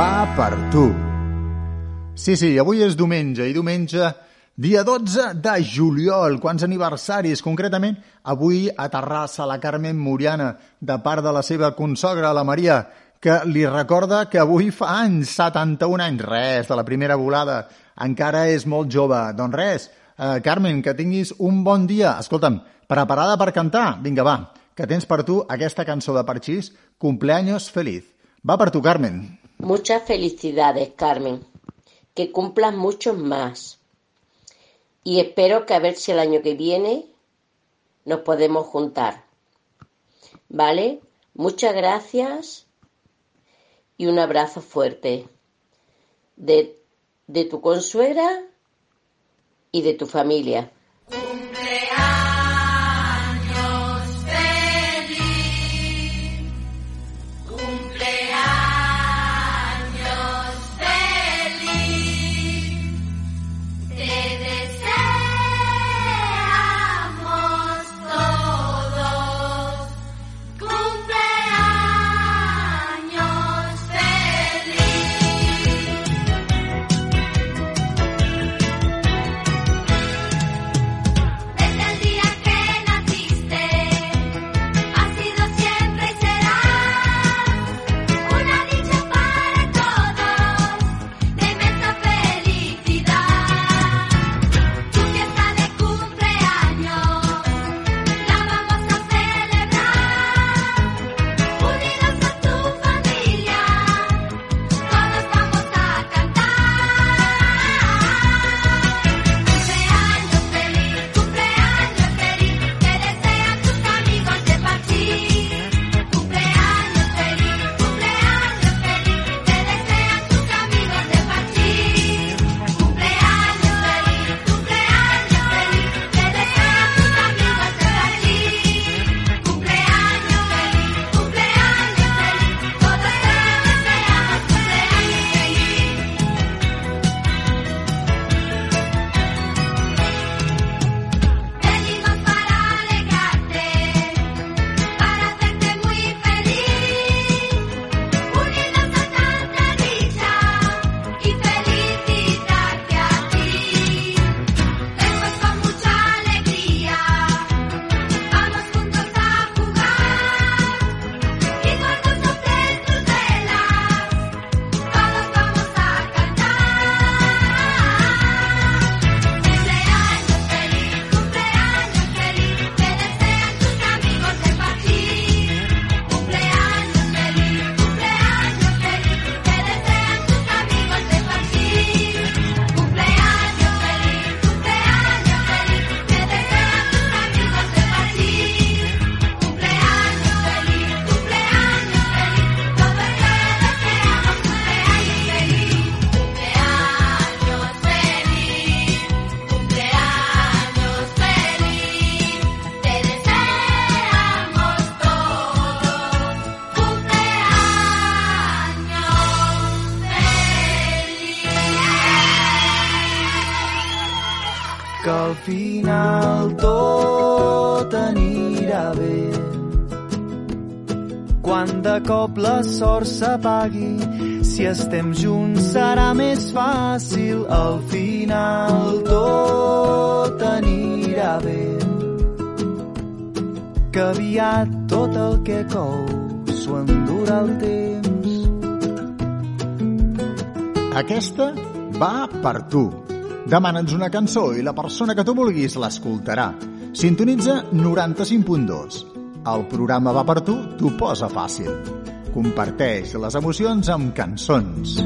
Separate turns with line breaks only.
va per tu. Sí, sí, avui és diumenge i diumenge dia 12 de juliol. Quants aniversaris? Concretament, avui a Terrassa, la Carmen Muriana, de part de la seva consogra, la Maria, que li recorda que avui fa anys, 71 anys, res, de la primera volada, encara és molt jove. Doncs res, eh, Carmen, que tinguis un bon dia. Escolta'm, preparada per cantar? Vinga, va, que tens per tu aquesta cançó de Parxís, Cumpleaños feliz. Va per tu, Carmen.
Muchas felicidades, Carmen. Que cumplas muchos más. Y espero que a ver si el año que viene nos podemos juntar. ¿Vale? Muchas gracias y un abrazo fuerte de, de tu consuegra y de tu familia.
Final tot anirà bé. Quan de cop la sort s'apagui, si estem junts serà més fàcil. Al final tot anirà bé. Que aviat tot el que cou s'ho endurà el temps.
Aquesta va per tu. Demana'ns una cançó i la persona que tu vulguis l'escoltarà. Sintonitza 95.2. El programa va per tu, t'ho posa fàcil. Comparteix les emocions amb cançons.